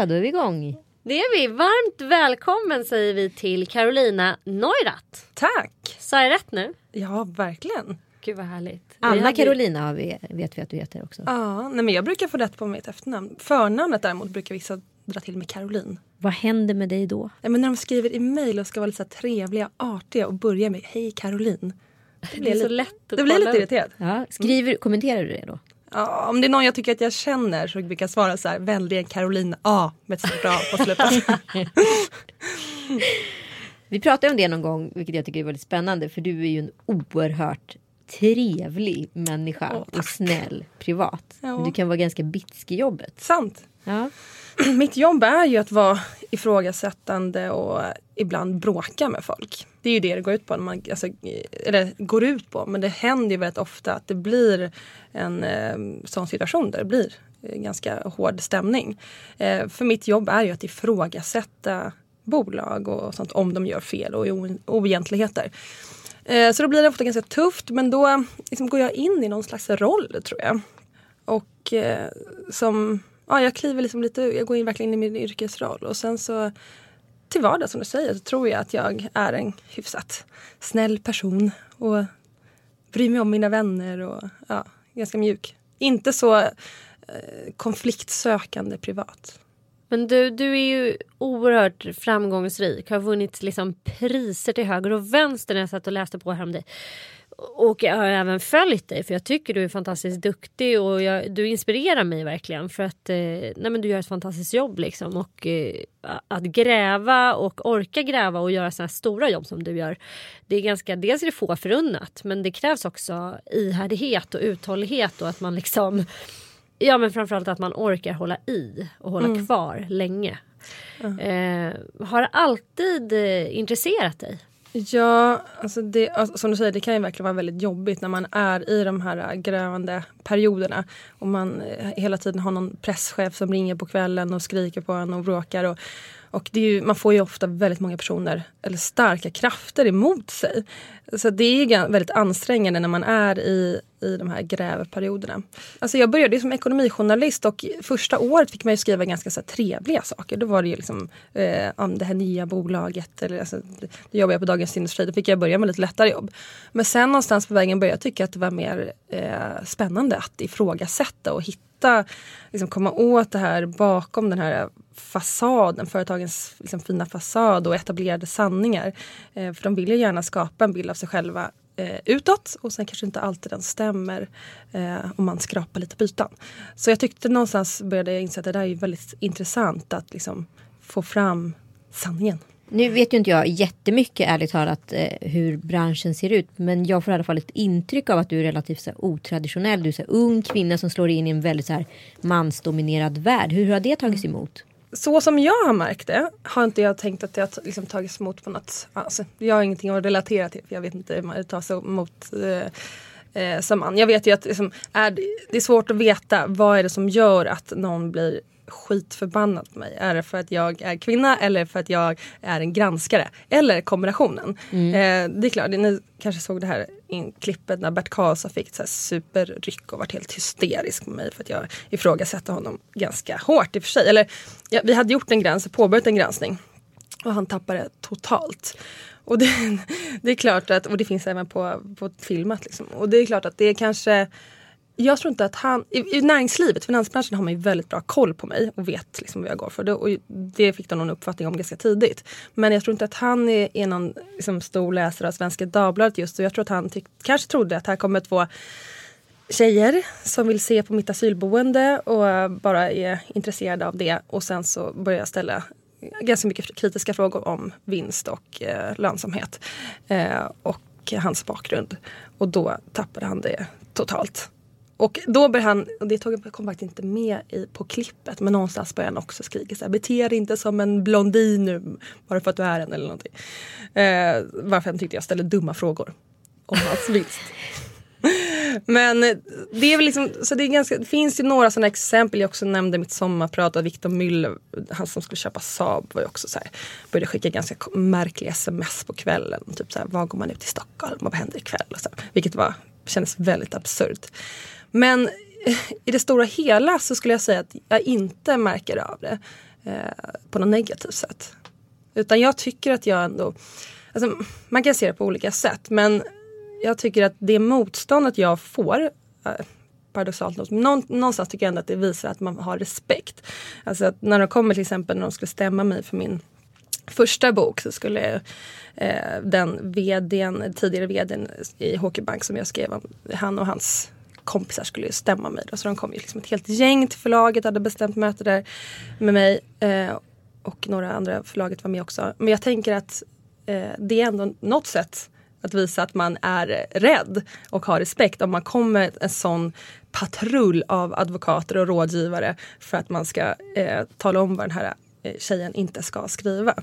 Ja, då är vi igång. Det är vi. Varmt välkommen säger vi till Carolina Neurath. Tack! Sa jag rätt nu? Ja, verkligen. Gud vad härligt. Anna hade- Carolina har vi, vet vi att du heter också. Ja, nej men jag brukar få rätt på mitt efternamn. Förnamnet däremot brukar vissa dra till med Caroline. Vad händer med dig då? Nej, men när de skriver i mejl och ska vara lite så trevliga, artiga och börja med Hej Caroline. Det är så lätt att Det blir lite upp. irriterad. Ja, skriver, Kommenterar du det då? Ja, om det är någon jag tycker att jag känner så brukar jag svara så här, vänligen Caroline A med ett stort A på slutet. Vi pratade om det någon gång, vilket jag tycker är väldigt spännande. För du är ju en oerhört trevlig människa Åh, och snäll privat. Ja. Men du kan vara ganska bitsk i jobbet. Sant. Ja. Mitt jobb är ju att vara ifrågasättande och ibland bråka med folk. Det är ju det det går ut på. När man, alltså, eller går ut på. Men det händer ju väldigt ofta att det blir en eh, sån situation där det blir eh, ganska hård stämning. Eh, för mitt jobb är ju att ifrågasätta bolag och sånt om de gör fel och oegentligheter. Eh, så då blir det ofta ganska tufft men då liksom, går jag in i någon slags roll tror jag. Och eh, som, ja jag kliver liksom lite, jag går in verkligen in i min yrkesroll och sen så till vardags som du säger så tror jag att jag är en hyfsat snäll person och bryr mig om mina vänner och ja, ganska mjuk. Inte så eh, konfliktsökande privat. Men du, du är ju oerhört framgångsrik. Har vunnit liksom priser till höger och vänster när jag satt och läste på här om dig. Och jag har även följt dig för jag tycker du är fantastiskt duktig och jag, du inspirerar mig verkligen för att eh, nej men du gör ett fantastiskt jobb liksom och eh, att gräva och orka gräva och göra sådana stora jobb som du gör. Det är ganska, dels är det få förunnat men det krävs också ihärdighet och uthållighet och att man liksom Ja men framförallt att man orkar hålla i och hålla kvar länge. Eh, har alltid eh, intresserat dig? Ja, alltså det, alltså som du säger, det kan ju verkligen vara väldigt jobbigt när man är i de här äh, grävande perioderna och man eh, hela tiden har någon presschef som ringer på kvällen och skriker på en och bråkar. Och, och det är ju, man får ju ofta väldigt många personer, eller starka krafter emot sig. Så det är väldigt ansträngande när man är i, i de här grävperioderna. Alltså jag började som ekonomijournalist och första året fick man ju skriva ganska så trevliga saker. Då var det ju liksom eh, om det här nya bolaget. Eller, alltså, då jobbade jag på Dagens Industri. Då fick jag börja med lite lättare jobb. Men sen någonstans på vägen började jag tycka att det var mer eh, spännande att ifrågasätta och hitta, liksom komma åt det här bakom den här fasaden, företagens liksom, fina fasad och etablerade sanningar. Eh, för de vill ju gärna skapa en bild av sig själva eh, utåt och sen kanske inte alltid den stämmer eh, om man skrapar lite på ytan. Så jag tyckte någonstans började jag inse att det där är väldigt intressant att liksom få fram sanningen. Nu vet ju inte jag jättemycket ärligt talat eh, hur branschen ser ut. Men jag får i alla fall ett intryck av att du är relativt så här, otraditionell. Du är så här, ung kvinna som slår in i en väldigt så här, mansdominerad värld. Hur har det tagits emot? Så som jag har märkt det har inte jag tänkt att det har liksom tagits emot på något... Alltså, jag har ingenting att relatera till för jag vet inte hur man tas emot eh, eh, som man. Jag vet ju att liksom, är, det- det är svårt att veta vad är det som gör att någon blir skitförbannad på mig. Är det för att jag är kvinna eller för att jag är en granskare? Eller kombinationen. Eh, det är klart, ni kanske såg det här in klippet när Bert Karlsson fick ett så här superryck och varit helt hysterisk med mig för att jag ifrågasatte honom ganska hårt i och för sig. Eller, ja, vi hade gjort en gräns, påbörjat en granskning och han tappade totalt. Och det, det är klart att, och det finns även på, på filmat liksom. Och det är klart att det är kanske jag tror inte att han, i, i näringslivet, finansbranschen har man ju väldigt bra koll på mig och vet liksom vad jag går för. Det, och det fick de någon uppfattning om ganska tidigt. Men jag tror inte att han är, är någon liksom, stor läsare av Svenska Dagbladet just och jag tror att han tyck, kanske trodde att här kommer två tjejer som vill se på mitt asylboende och bara är intresserade av det. Och sen så börjar jag ställa ganska mycket kritiska frågor om vinst och eh, lönsamhet. Eh, och hans bakgrund. Och då tappade han det totalt. Och då började han, och det tog, kom faktiskt inte med i, på klippet, men någonstans började han också skrika så här, bete dig inte som en blondin nu bara för att du är en eller någonting. Eh, varför han tyckte jag ställde dumma frågor om hans vinst. Men det är väl liksom, så det, är ganska, det finns ju några sådana exempel. Jag också nämnde mitt sommarprat och Victor Müller, han som skulle köpa Saab var ju också så här, började skicka ganska märkliga sms på kvällen. Typ så här, var går man ut i Stockholm och vad händer ikväll? Och så här, vilket var, kändes väldigt absurt. Men i det stora hela så skulle jag säga att jag inte märker av det. eh, på något negativt sätt. Utan jag tycker att jag ändå, alltså, man kan se det på olika sätt men jag tycker att det motståndet jag får eh, paradoxalt nog. Någon, någonstans tycker jag ändå att det visar att man har respekt. Alltså att när de kommer till exempel när de skulle stämma mig för min första bok så skulle eh, den vdn, tidigare vdn i Hockeybank som jag skrev om, han och hans kompisar skulle stämma mig. Då. Så de kom ju liksom ett helt gäng till förlaget, hade bestämt möte där med mig. Eh, och några andra förlaget var med också. Men jag tänker att eh, det är ändå något sätt att visa att man är rädd och har respekt om man kommer en sån patrull av advokater och rådgivare för att man ska eh, tala om vad den här eh, tjejen inte ska skriva.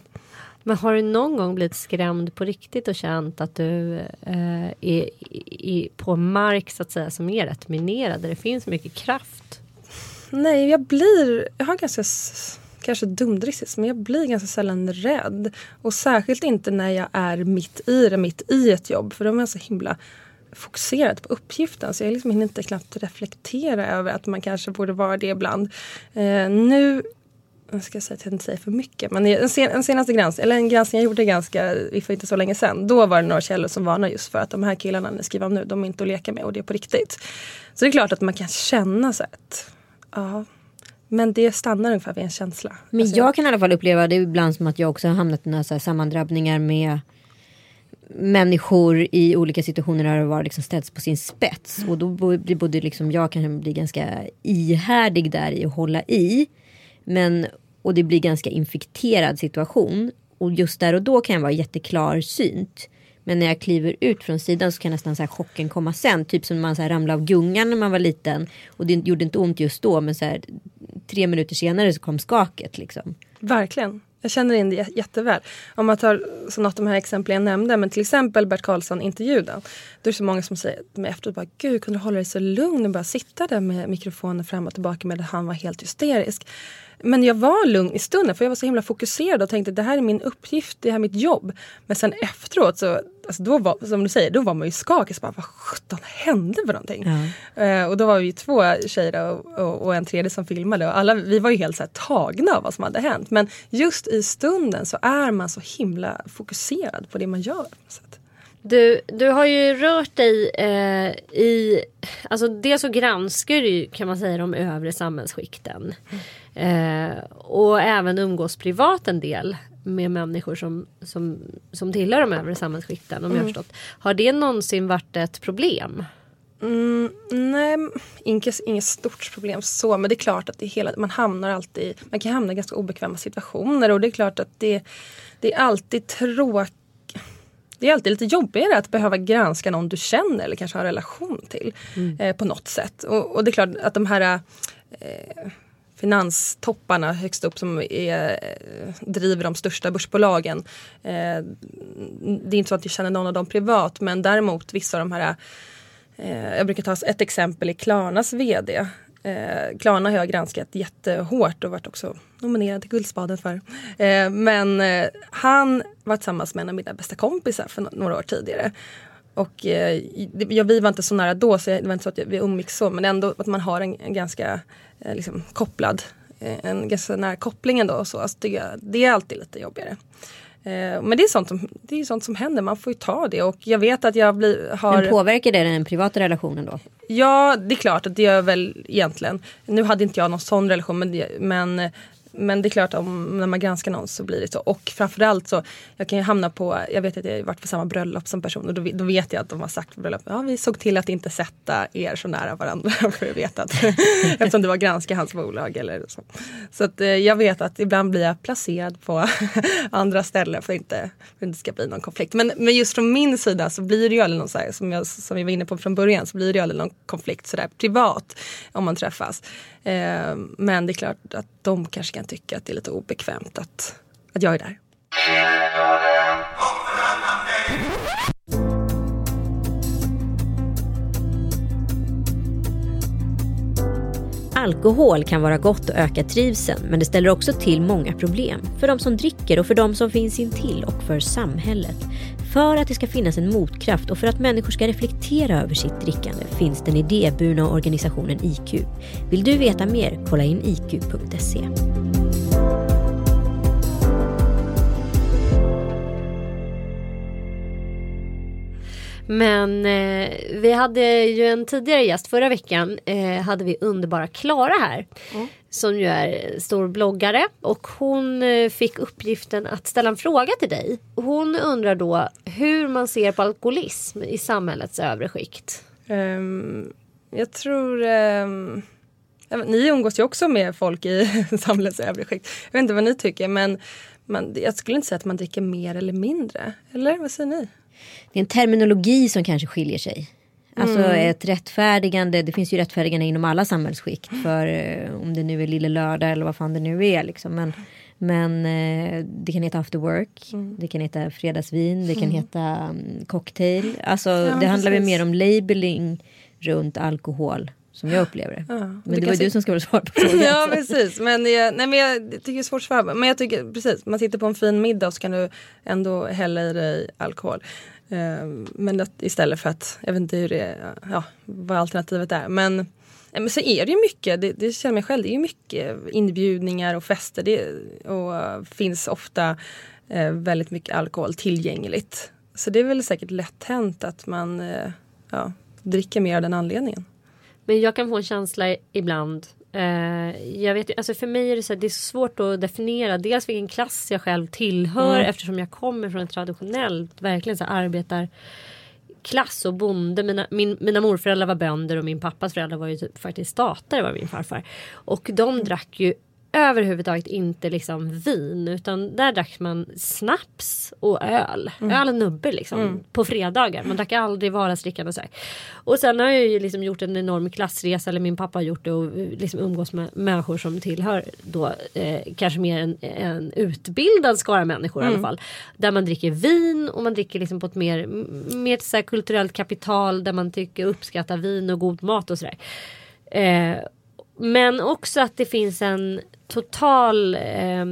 Men har du någon gång blivit skrämd på riktigt och känt att du eh, är, är, på mark så att säga som är rätt minerad där det finns mycket kraft? Nej, jag blir, jag har ganska kanske dumdristigt, men jag blir ganska sällan rädd. Och särskilt inte när jag är mitt i det, mitt i ett jobb. För då är jag så himla fokuserad på uppgiften så jag liksom hinner inte knappt reflektera över att man kanske borde vara det ibland. Eh, nu jag ska säga att jag inte säger för mycket, men en, sen, en senaste granskning, eller en granskning jag gjorde ganska, för inte så länge sedan, då var det några källor som varnade just för att de här killarna ni skriver om nu, de är inte att leka med och det är på riktigt. Så det är klart att man kan känna så att, ja, men det stannar ungefär vid en känsla. Men alltså, jag kan i alla fall uppleva det ibland som att jag också har hamnat i några så sammandrabbningar med människor i olika situationer där det var liksom ställts på sin spets. Och då blir både liksom jag kan bli ganska ihärdig där i att hålla i. Men, och det blir ganska infekterad situation. Och just där och då kan jag vara jätteklarsynt. Men när jag kliver ut från sidan så kan nästan så här chocken komma sen. Typ som när man så här ramlade av gungan när man var liten. Och det gjorde inte ont just då men så här, tre minuter senare så kom skaket. Liksom. Verkligen. Jag känner in det jätteväl. Om man tar så något av de här exemplen jag nämnde, men till exempel Bert Karlsson intervjun. Då är det så många som säger till mig efteråt bara, gud kunde du hålla dig så lugn och bara sitta där med mikrofonen fram och tillbaka medan han var helt hysterisk. Men jag var lugn i stunden för jag var så himla fokuserad och tänkte det här är min uppgift, det här är mitt jobb. Men sen efteråt så, alltså då var, som du säger, då var man ju skakig. Så bara, vad sjutton hände för någonting? Ja. Uh, och då var vi två tjejer och, och, och, en tredje som filmade och alla, vi var ju helt så här, tagna av vad som hade hänt. Men just i stunden så är man så himla fokuserad på det man gör. Så att. Du, du har ju rört dig eh, i, alltså dels så granskar du kan man säga de övre samhällsskikten. Eh, och även umgås privat en del med människor som, som, som tillhör de övre samhällsskikten. Om mm. jag förstått. Har det någonsin varit ett problem? Mm, nej, inget, inget stort problem så. Men det är klart att det hela, man hamnar alltid, man kan hamna i ganska obekväma situationer. Och det är klart att det, det är alltid tråkigt det är alltid lite jobbigare att behöva granska någon du känner eller kanske har relation till mm. eh, på något sätt. Och, och, det är klart att de här eh, finanstopparna högst upp som är, eh, driver de största börsbolagen. Eh, det är inte så att jag känner någon av dem privat men däremot vissa av de här eh, jag brukar ta ett exempel i Klarnas VD Eh, Klarna har jag granskat jättehårt och varit också nominerad till Guldspaden för. Eh, men eh, han var tillsammans med en av mina bästa kompisar för några år tidigare. Och eh, ja, vi var inte så nära då så det var inte så att vi umgicks så men ändå att man har en, en ganska eh, liksom, kopplad eh, en ganska nära koppling ändå. Så. Alltså, det, det är alltid lite jobbigare. Eh, men det är, sånt som, det är sånt som händer, man får ju ta det. Och jag vet att jag blir, har... Men påverkar det den privata relationen då? Ja, det är klart att det gör väl egentligen. Nu hade inte jag någon sån relation men, men men det är klart om när man granskar någon så blir det så. Och framförallt så, jag kan ju hamna på, jag vet att jag har varit på samma bröllop som person och då, då vet jag att de har sagt på bröllop, ja vi såg till att inte sätta er så nära varandra för att veta att eftersom det var granska hans bolag eller så. Så att eh, jag vet att ibland blir jag placerad på andra ställen för att inte, för att det inte ska bli någon konflikt. Men, men just från min sida så blir det ju aldrig någon så här, som, jag, som jag var inne på från början, så blir det ju aldrig någon konflikt sådär privat om man träffas. Eh, men det är klart att de kanske kan tycka att det är lite obekvämt att, att jag är där. Alkohol kan vara gott och öka trivseln men det ställer också till många problem. För de som dricker och för de som finns intill och för samhället. För att det ska finnas en motkraft och för att människor ska reflektera över sitt drickande finns den idéburna organisationen IQ. Vill du veta mer? Kolla in iq.se. Men eh, vi hade ju en tidigare gäst förra veckan. Eh, hade vi underbara Klara här. Mm. Som ju är stor bloggare. Och hon eh, fick uppgiften att ställa en fråga till dig. Hon undrar då hur man ser på alkoholism i samhällets övre skikt. Um, jag tror... Um ni umgås ju också med folk i samhällets övre skikt. Jag vet inte vad ni tycker men man, jag skulle inte säga att man dricker mer eller mindre. Eller vad säger ni? Det är en terminologi som kanske skiljer sig. Alltså mm. ett rättfärdigande, det finns ju rättfärdigande inom alla samhällsskikt. För eh, om det nu är lille lördag eller vad fan det nu är. Liksom. Men, men eh, det kan heta after work, mm. det kan heta fredagsvin, det kan mm. heta um, cocktail. Alltså ja, det handlar väl mer om labeling runt alkohol. Som jag upplever det. Ja, men det, var ju du som skulle svara på frågan. ja precis. Men jag, nej, men jag tycker det är svårt att svara Men jag tycker precis. Man sitter på en fin middag och så kan du ändå hälla i dig alkohol. Uh, men istället för att, jag vet inte hur det, ja, vad alternativet är. Men, men så är det ju mycket, det, det känner jag själv, det är ju mycket inbjudningar och fester. Det, och finns ofta uh, väldigt mycket alkohol tillgängligt. Så det är väl säkert lätt hänt att man uh, ja, dricker mer av den anledningen. Men jag kan få en känsla ibland. Eh, jag vet, alltså för mig är det, så här, det är svårt att definiera dels vilken klass jag själv tillhör mm. eftersom jag kommer från en traditionellt verkligen så här, arbetar klass och bonde. Mina, min, mina morföräldrar var bönder och min pappas föräldrar var ju typ faktiskt statare var min farfar. Och de drack ju överhuvudtaget inte liksom vin utan där drack man snaps och öl. Mm. Öl och nubbe liksom mm. på fredagar. Man drack aldrig vardagsdrickande och så här. Och sen har jag ju liksom gjort en enorm klassresa eller min pappa har gjort det och liksom umgås med människor som tillhör då eh, kanske mer en, en utbildad skara människor mm. i alla mm. fall. Där man dricker vin och man dricker liksom på ett mer, mer så kulturellt kapital där man tycker uppskattar vin och god mat och sådär. Eh, men också att det finns en total eh,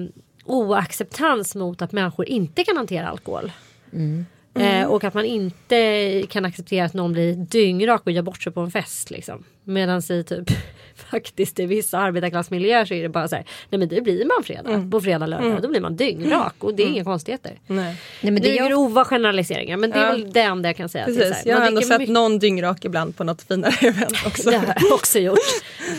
oacceptans mot att människor inte kan hantera alkohol. Mm. Mm. Eh, och att man inte kan acceptera att någon blir dyngrak och gör bort sig på en fest. Liksom. Medan i typ faktiskt i vissa arbetarklassmiljöer så är det bara så här. Nej men det blir man fredag. Mm. På fredag lördag. Mm. Då blir man dyngrak. Och det är mm. inga konstigheter. Nej. Nej, men det är jag... grova generaliseringar. Men det är ja. väl det enda jag kan säga. Precis. Här, jag har ändå sett mycket... någon dyngrak ibland på något finare event också. det har jag också gjort.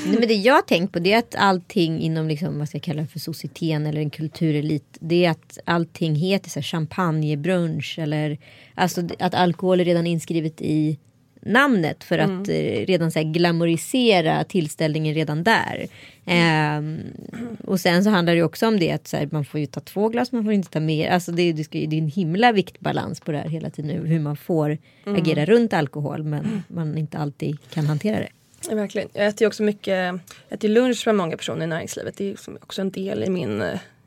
Nej, men det jag har tänkt på det är att allting inom liksom, vad ska jag kalla det för societeten eller en kulturelit. Det är att allting heter så här, champagnebrunch eller alltså att alkohol är redan inskrivet i namnet för att mm. Eh, redan så här glamorisera tillställningen redan där. Mm. Eh, och sen så handlar det också om det att så här, man får ju ta två glas, man får inte ta mer. Alltså det, det, ska, det är en himla viktbalans på det här hela tiden. Hur man får mm. agera runt alkohol men man inte alltid kan hantera det. Verkligen. Jag äter också mycket jag äter lunch med många personer i näringslivet. Det är också en del i min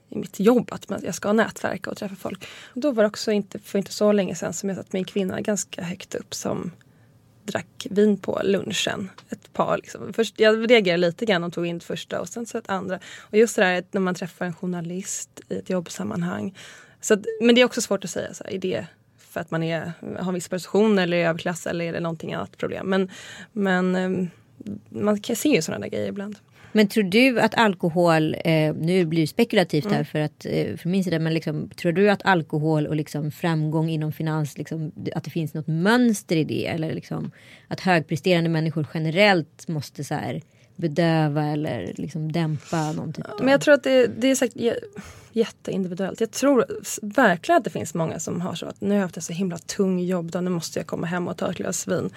i mitt jobb att jag ska nätverka och träffa folk. då var det också inte, för inte så länge sedan som jag satt med en kvinna ganska högt upp som drack vin på lunchen. Ett par liksom. Först, jag reagerade lite grann och tog in det första och sen så ett andra. Och just det där när man träffar en journalist i ett jobbsammanhang. Så att, men det är också svårt att säga, så här, är det för att man är, har en viss position eller är överklass eller är det någonting annat problem. Men, men ehm, man kan se ju sådana där grejer ibland. Men tror du att alkohol, eh, nu blir det spekulativt här mm. för att eh, för min sida, men liksom, tror du att alkohol och liksom framgång inom finans, liksom, att det finns något mönster i det? Eller liksom, att högpresterande människor generellt måste så här, bedöva eller liksom dämpa någon typ av... Men jag tror att det, det är säkert jätteindividuellt. Jag tror verkligen att det finns många som har så att nu har jag haft en så himla tung jobb då nu måste jag komma hem och ta ett glas vin.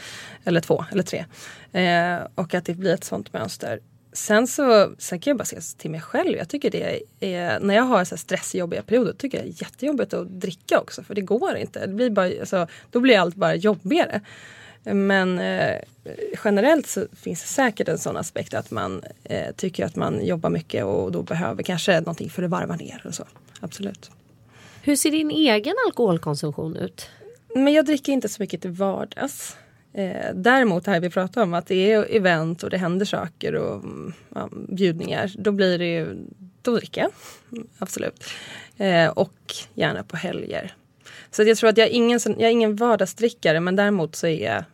Eller två eller tre. Eh, och att det blir ett sånt mönster. Sen så sen kan jag bara se till mig själv. Jag tycker det är, när jag har så stressjobbiga perioder tycker jag det är jättejobbigt att dricka också för det går inte. Det blir bara, alltså, då blir allt bara jobbigare. Men eh, generellt så finns det säkert en sån aspekt att man eh, tycker att man jobbar mycket och då behöver kanske någonting för att varva ner och så. Absolut. Hur ser din egen alkoholkonsumtion ut? Men jag dricker inte så mycket till vardags. Eh, däremot har vi pratat om att det är event och det händer saker och ja, bjudningar. Då blir det ju, då dricker jag. Absolut. Eh, och gärna på helger. Så jag tror att jag är ingen, jag är ingen vardagsdrickare men däremot så är jag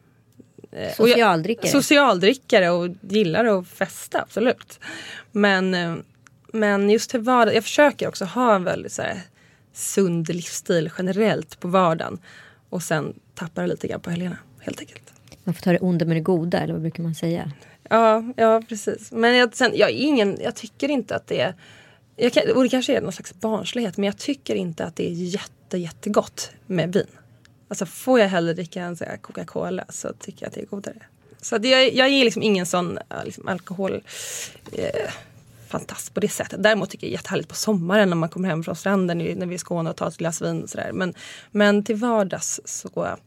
eh, Socialdrickare? socialdrickare och gillar att festa, absolut. Men, eh, men just till vardag, jag försöker också ha en väldigt så här, sund livsstil generellt på vardagen. Och sen tappar det lite grann på helgerna helt enkelt. Man får ta det onda med det goda eller vad brukar man säga? Ja, ja precis. Men jag, sen, jag, ingen, jag tycker inte att det är jag kan, och det kanske är någon slags barnslighet men jag tycker inte att det är jätte, jättegott med vin. Alltså får jag hellre dricka en Coca-Cola så tycker jag att det är godare. Så det, jag, jag är liksom ingen sån äh, liksom, alkohol eh, fantast på det sättet. Däremot tycker jag det är jättehärligt på sommaren när man kommer hem från stranden när vi är i Skåne och tar ett glas vin. Och sådär. Men, men till vardags så,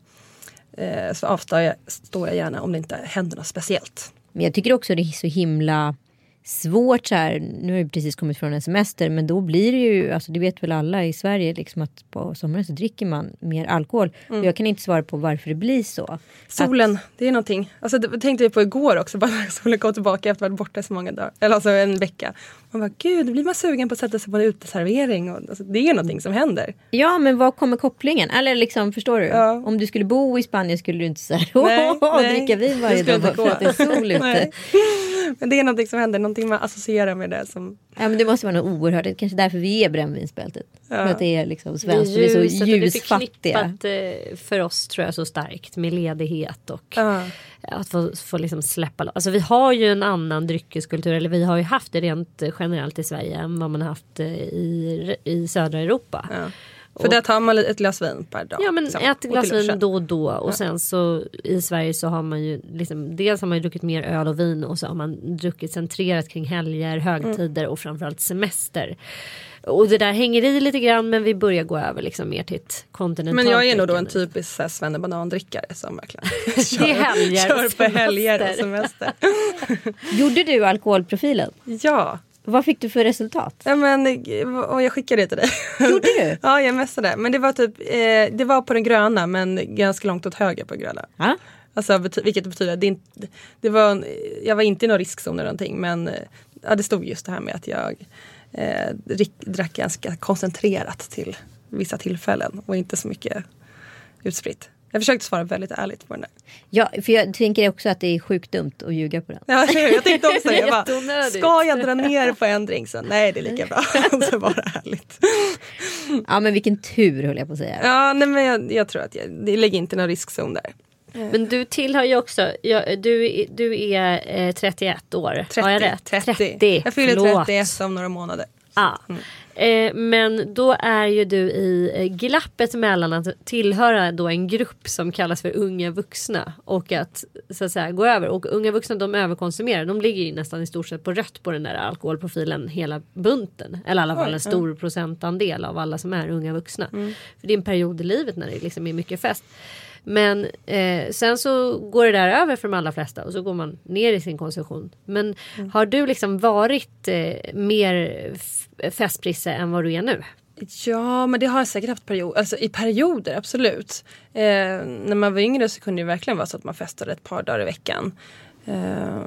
eh, så avstår jag, står jag gärna om det inte händer något speciellt. Men jag tycker också det är så himla svårt så här. Nu har jag precis kommit från en semester men då blir det ju, alltså det vet väl alla i Sverige liksom att på sommaren så dricker man mer alkohol. Mm. jag kan inte svara på varför det blir så. Solen, att, det är någonting. Alltså det tänkte jag på igår också, bara när solen kom tillbaka efter att ha varit borta så många dagar. Eller alltså en vecka. Man bara gud, då blir man sugen på att sätta sig på en uteservering. Och, alltså, det är någonting som händer. Ja men vad kommer kopplingen? Eller liksom förstår du? Ja. Om du skulle bo i Spanien skulle du inte säga åh, dricka vin varje dag för att det är sol ute. Men det är någonting som händer, någonting man associerar med det. Som... Ja men det måste vara något oerhört, det är kanske därför vi är brännvinsbältet. Ja. För att det är liksom svenskt, vi är så ljusfattiga. Det är för oss tror jag så starkt med ledighet och ja. att få, få liksom släppa Alltså vi har ju en annan dryckeskultur, eller vi har ju haft det rent generellt i Sverige än vad man har haft i, i södra Europa. Ja. För där tar man ett glas vin per dag. Ja men liksom. ett glas vin då och då och ja. sen så i Sverige så har man ju liksom dels har man ju druckit mer öl och vin och så har man druckit centrerat kring helger, högtider mm. och framförallt semester. Och det där hänger i lite grann men vi börjar gå över liksom mer till ett kontinentalt Men jag är nog då en typisk svennebanandrickare som verkligen kör, det helger, kör på helger och semester. Gjorde du alkoholprofilen? Ja. Vad fick du för resultat? Ja, men, och jag skickade det till dig. Gjorde du? ja, jag messade. Men det var typ, eh, det var på den gröna men ganska långt åt höger på gröna. Ja. Alltså, vilket betyder att det, det var, jag var inte i någon riskzon eller någonting men eh, ja, det stod just det här med att jag eh, drack ganska koncentrerat till vissa tillfällen och inte så mycket utspritt. Jag försökte svara väldigt ärligt på den där. Ja, för jag tänker också att det är sjukt dumt att ljuga på den. Ja, jag tänkte också det. Jag bara, ska jag dra ner på en drink? Så, nej, det är lika bra. så var det ärligt. Ja, men vilken tur höll jag på att säga. Ja, nej, men jag, jag tror att jag, det ligger inte någon riskzon där. Men du tillhör ju också, ja, du, du är eh, 31 år, 30, har jag rätt? 30. 30. Jag fyller 31 om några månader. Ah. Mm. Eh, men då är ju du i eh, glappet mellan att tillhöra då en grupp som kallas för unga vuxna och att så att säga gå över. Och unga vuxna de överkonsumerar. De ligger ju nästan i stort sett på rött på den där alkoholprofilen hela bunten. Eller i alla fall en stor procentandel av alla som är unga vuxna. Mm. För det är en period i livet när det liksom är mycket fest. Men eh, sen så går det där över för de allra flesta och så går man ner i sin konsumtion. Men mm. har du liksom varit eh, mer festprisse än vad du är nu? Ja, men det har jag säkert haft period, alltså, i perioder, absolut. Eh, när man var yngre så kunde det verkligen vara så att man festade ett par dagar i veckan. Eh,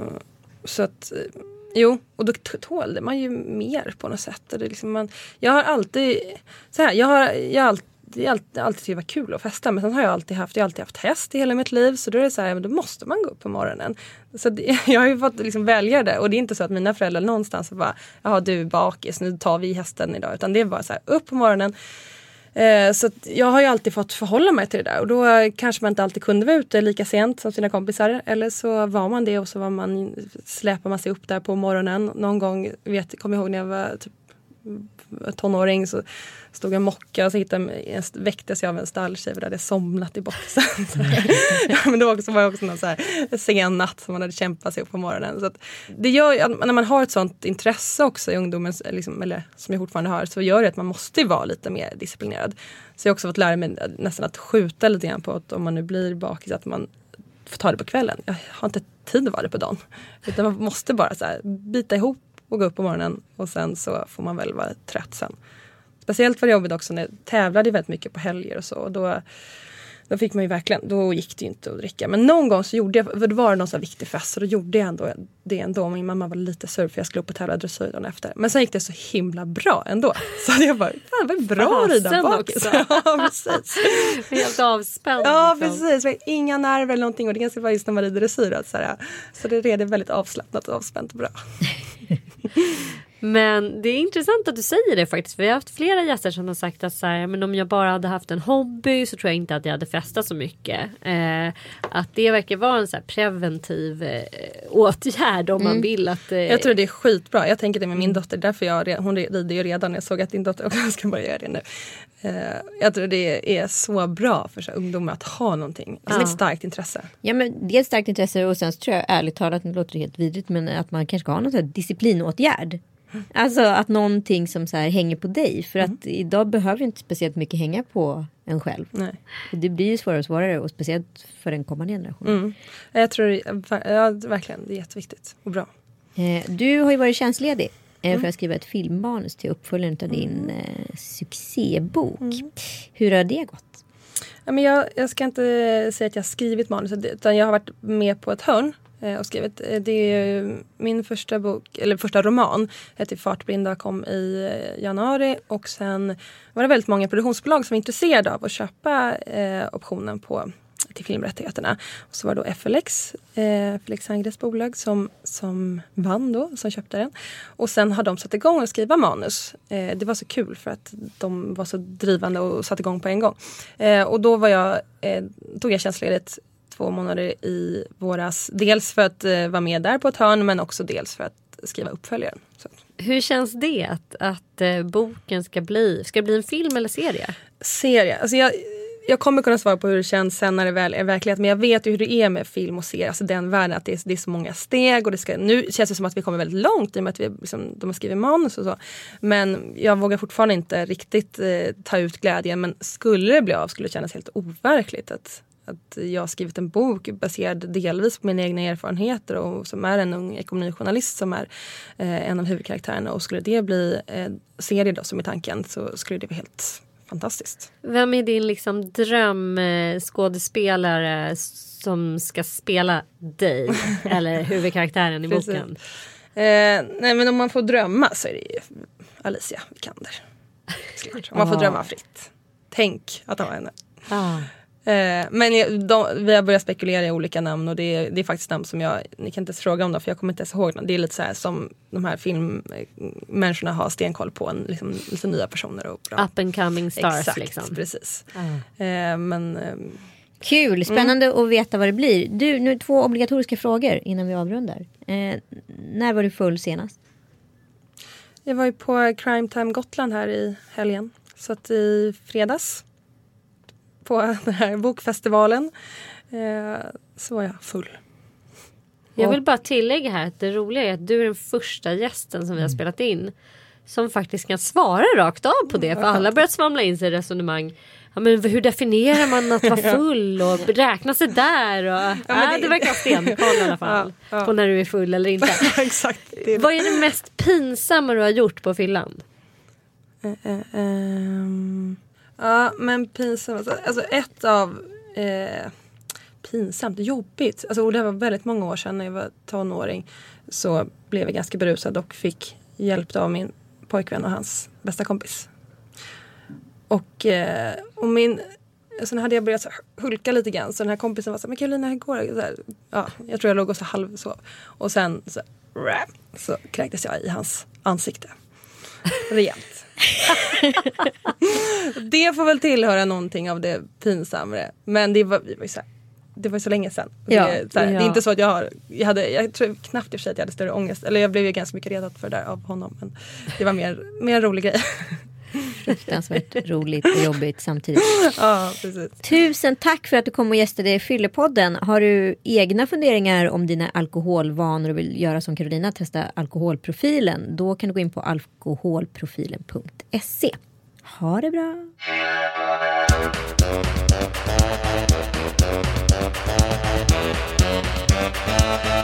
så att, eh, jo, och då tålde man ju mer på något sätt. Det liksom man, jag har alltid, så här, jag har, jag har alltid det är alltid, alltid varit kul att festa men sen har jag alltid haft, jag har alltid haft häst i hela mitt liv så då är det så här, då måste man gå upp på morgonen. Så det, jag har ju fått liksom välja det och det är inte så att mina föräldrar någonstans bara, jaha du är bakis, nu tar vi hästen idag. Utan det är bara så här, upp på morgonen. Eh, så jag har ju alltid fått förhålla mig till det där och då kanske man inte alltid kunde vara ute lika sent som sina kompisar. Eller så var man det och så var man, släpade man sig upp där på morgonen. Någon gång, vet, kommer jag ihåg när jag var typ mm, tonåring så stod och mockade och så hittade, väcktes jag av en stalltjej då hade somnat i boxen. ja, men då också var det också någon så här sen natt som man hade kämpat sig upp på morgonen. Så det gör när man har ett sånt intresse också i ungdomen, liksom, eller som jag fortfarande har, så gör det att man måste vara lite mer disciplinerad. Så jag har också fått lära mig nästan att skjuta lite grann på att om man nu blir bakis att man får ta det på kvällen. Jag har inte tid att vara det på dagen. Utan man måste bara så här, bita ihop och gå upp på morgonen och sen så får man väl vara trött sen. Speciellt var det jobbigt också när jag tävlade väldigt mycket på helger och så. Och då, då fick man ju verkligen, då gick det ju inte att dricka. Men någon gång så gjorde jag, för det var någon sån viktig fest, så då gjorde jag ändå det ändå. Min mamma var lite sur för jag skulle upp och tävla dressyr dagen efter. Men sen gick det så himla bra ändå. Så jag bara, fan vad bra att rida bakis. ja, precis. Helt avspänd. Ja liksom. precis, inga nerver eller någonting. Och det är ganska bra just när man rider dressyr. Så, så det är väldigt avslappnat och avspänt och bra. Men det är intressant att du säger det faktiskt. För vi har haft flera gäster som har sagt att så här, men om jag bara hade haft en hobby så tror jag inte att jag hade festat så mycket. Eh, att det verkar vara en så preventiv eh, åtgärd om mm. man vill att... Eh, jag tror det är skitbra. Jag tänker det med min dotter. Därför jag, hon rider ju redan. Jag såg att din dotter också ska börja göra det nu. Eh, jag tror det är så bra för så ungdomar att ha någonting. Alltså ja. ett starkt intresse. Ja men det är ett starkt intresse och sen så tror jag ärligt talat, det låter helt vidrigt men att man kanske ska ha någon disciplinåtgärd. Alltså att någonting som så här hänger på dig. För mm. att idag behöver inte speciellt mycket hänga på en själv. Nej. Och det blir ju svårare och svårare och speciellt för den kommande generationen. Mm. Jag tror ja, verkligen det är jätteviktigt och bra. Eh, du har ju varit tjänstledig eh, mm. för att skriva ett filmmanus till uppföljaren av din mm. eh, succébok. Mm. Hur har det gått? Ja, men jag, jag ska inte säga att jag har skrivit manuset utan jag har varit med på ett hörn Eh, och skrivit. Eh, det är min första bok, eller första roman, eh, heter Fartblinda, kom i januari och sen var det väldigt många produktionsbolag som var intresserade av att köpa eh, optionen på till filmrättigheterna. Och så var det då FLX, eh, Felix Sandgrens bolag, som, som vann då, som köpte den. Och sen har de satt igång att skriva manus. Eh, det var så kul för att de var så drivande och satte igång på en gång. Eh, och då var jag, eh, tog jag tjänstledigt två månader i våras. Dels för att eh, vara med där på ett hörn men också dels för att skriva uppföljaren. Så. Hur känns det att, att eh, boken ska bli, ska det bli en film eller serie? Serie. Alltså jag, jag kommer kunna svara på hur det känns sen när det väl är verklighet. Men jag vet ju hur det är med film och serie. Alltså den världen. Att det är, det är så många steg. Och det ska, nu känns det som att vi kommer väldigt långt i och med att vi, liksom, de har skrivit manus och så. Men jag vågar fortfarande inte riktigt eh, ta ut glädjen. Men skulle det bli av skulle det kännas helt overkligt att, att jag har skrivit en bok baserad delvis på mina egna erfarenheter och som är en ung ekonomijournalist som är eh, en av huvudkaraktärerna. Och skulle det bli eh, serie då som är tanken så skulle det vara helt fantastiskt. Vem är din liksom drömskådespelare som ska spela dig eller huvudkaraktären i boken? Eh, nej men om man får drömma så är det ju Alicia Vikander. Om man får drömma fritt. Tänk att ha henne. Ah. Eh, men de, vi har börjat spekulera i olika namn och det är, det är faktiskt namn som jag, ni kan inte ens fråga om dem för jag kommer inte ens ihåg dem. Det är lite så här som de här filmmänniskorna har stenkoll på, en, liksom, lite nya personer. Och bra. Up and coming stars Exakt, liksom. precis. Mm. Eh, men, eh, Kul, spännande mm. att veta vad det blir. Du, nu två obligatoriska frågor innan vi avrundar. Eh, när var du full senast? Jag var ju på Crime Time Gotland här i helgen. Så att i fredags på den här bokfestivalen eh, så var jag full. Jag vill bara tillägga här att det roliga är att du är den första gästen som vi har mm. spelat in som faktiskt kan svara rakt av på det. För alla börjat svamla in sig i resonemang. Ja, men hur definierar man att vara full och räkna sig där? Och, ja, det, äh, det verkar ha stenkoll i alla fall. Ja, ja. På när du är full eller inte. Exakt. Det Vad är det mest pinsamma du har gjort på fyllan? Uh, uh, um... Ja, men pinsamt. Alltså, alltså ett av eh, pinsamt, jobbigt. Alltså, och det var väldigt många år sedan när jag var tonåring. Så blev jag ganska berusad och fick hjälp av min pojkvän och hans bästa kompis. Och, eh, och min Sen hade jag börjat så hulka lite grann så den här kompisen var så här, men Karolina hur går det? Så här, ja, jag tror jag låg och så halvsov. Och sen så, så kräktes jag i hans ansikte. Rejält. det får väl tillhöra någonting av det pinsammare. Men det var, vi var ju så här, det var så länge sedan. Ja, det, så här, ja. det, är inte så att jag har, jag, hade, jag tror knappt i och för sig att jag hade större ångest. Eller jag blev ju ganska mycket redat för det där av honom. Men det var mer, mer en rolig grej. Fruktansvärt roligt och jobbigt samtidigt. Ja. Tusen tack för att du kom och gästade Fyllepodden. Har du egna funderingar om dina alkoholvanor och vill göra som Carolina, testa alkoholprofilen, då kan du gå in på alkoholprofilen.se. Ha det bra! Thank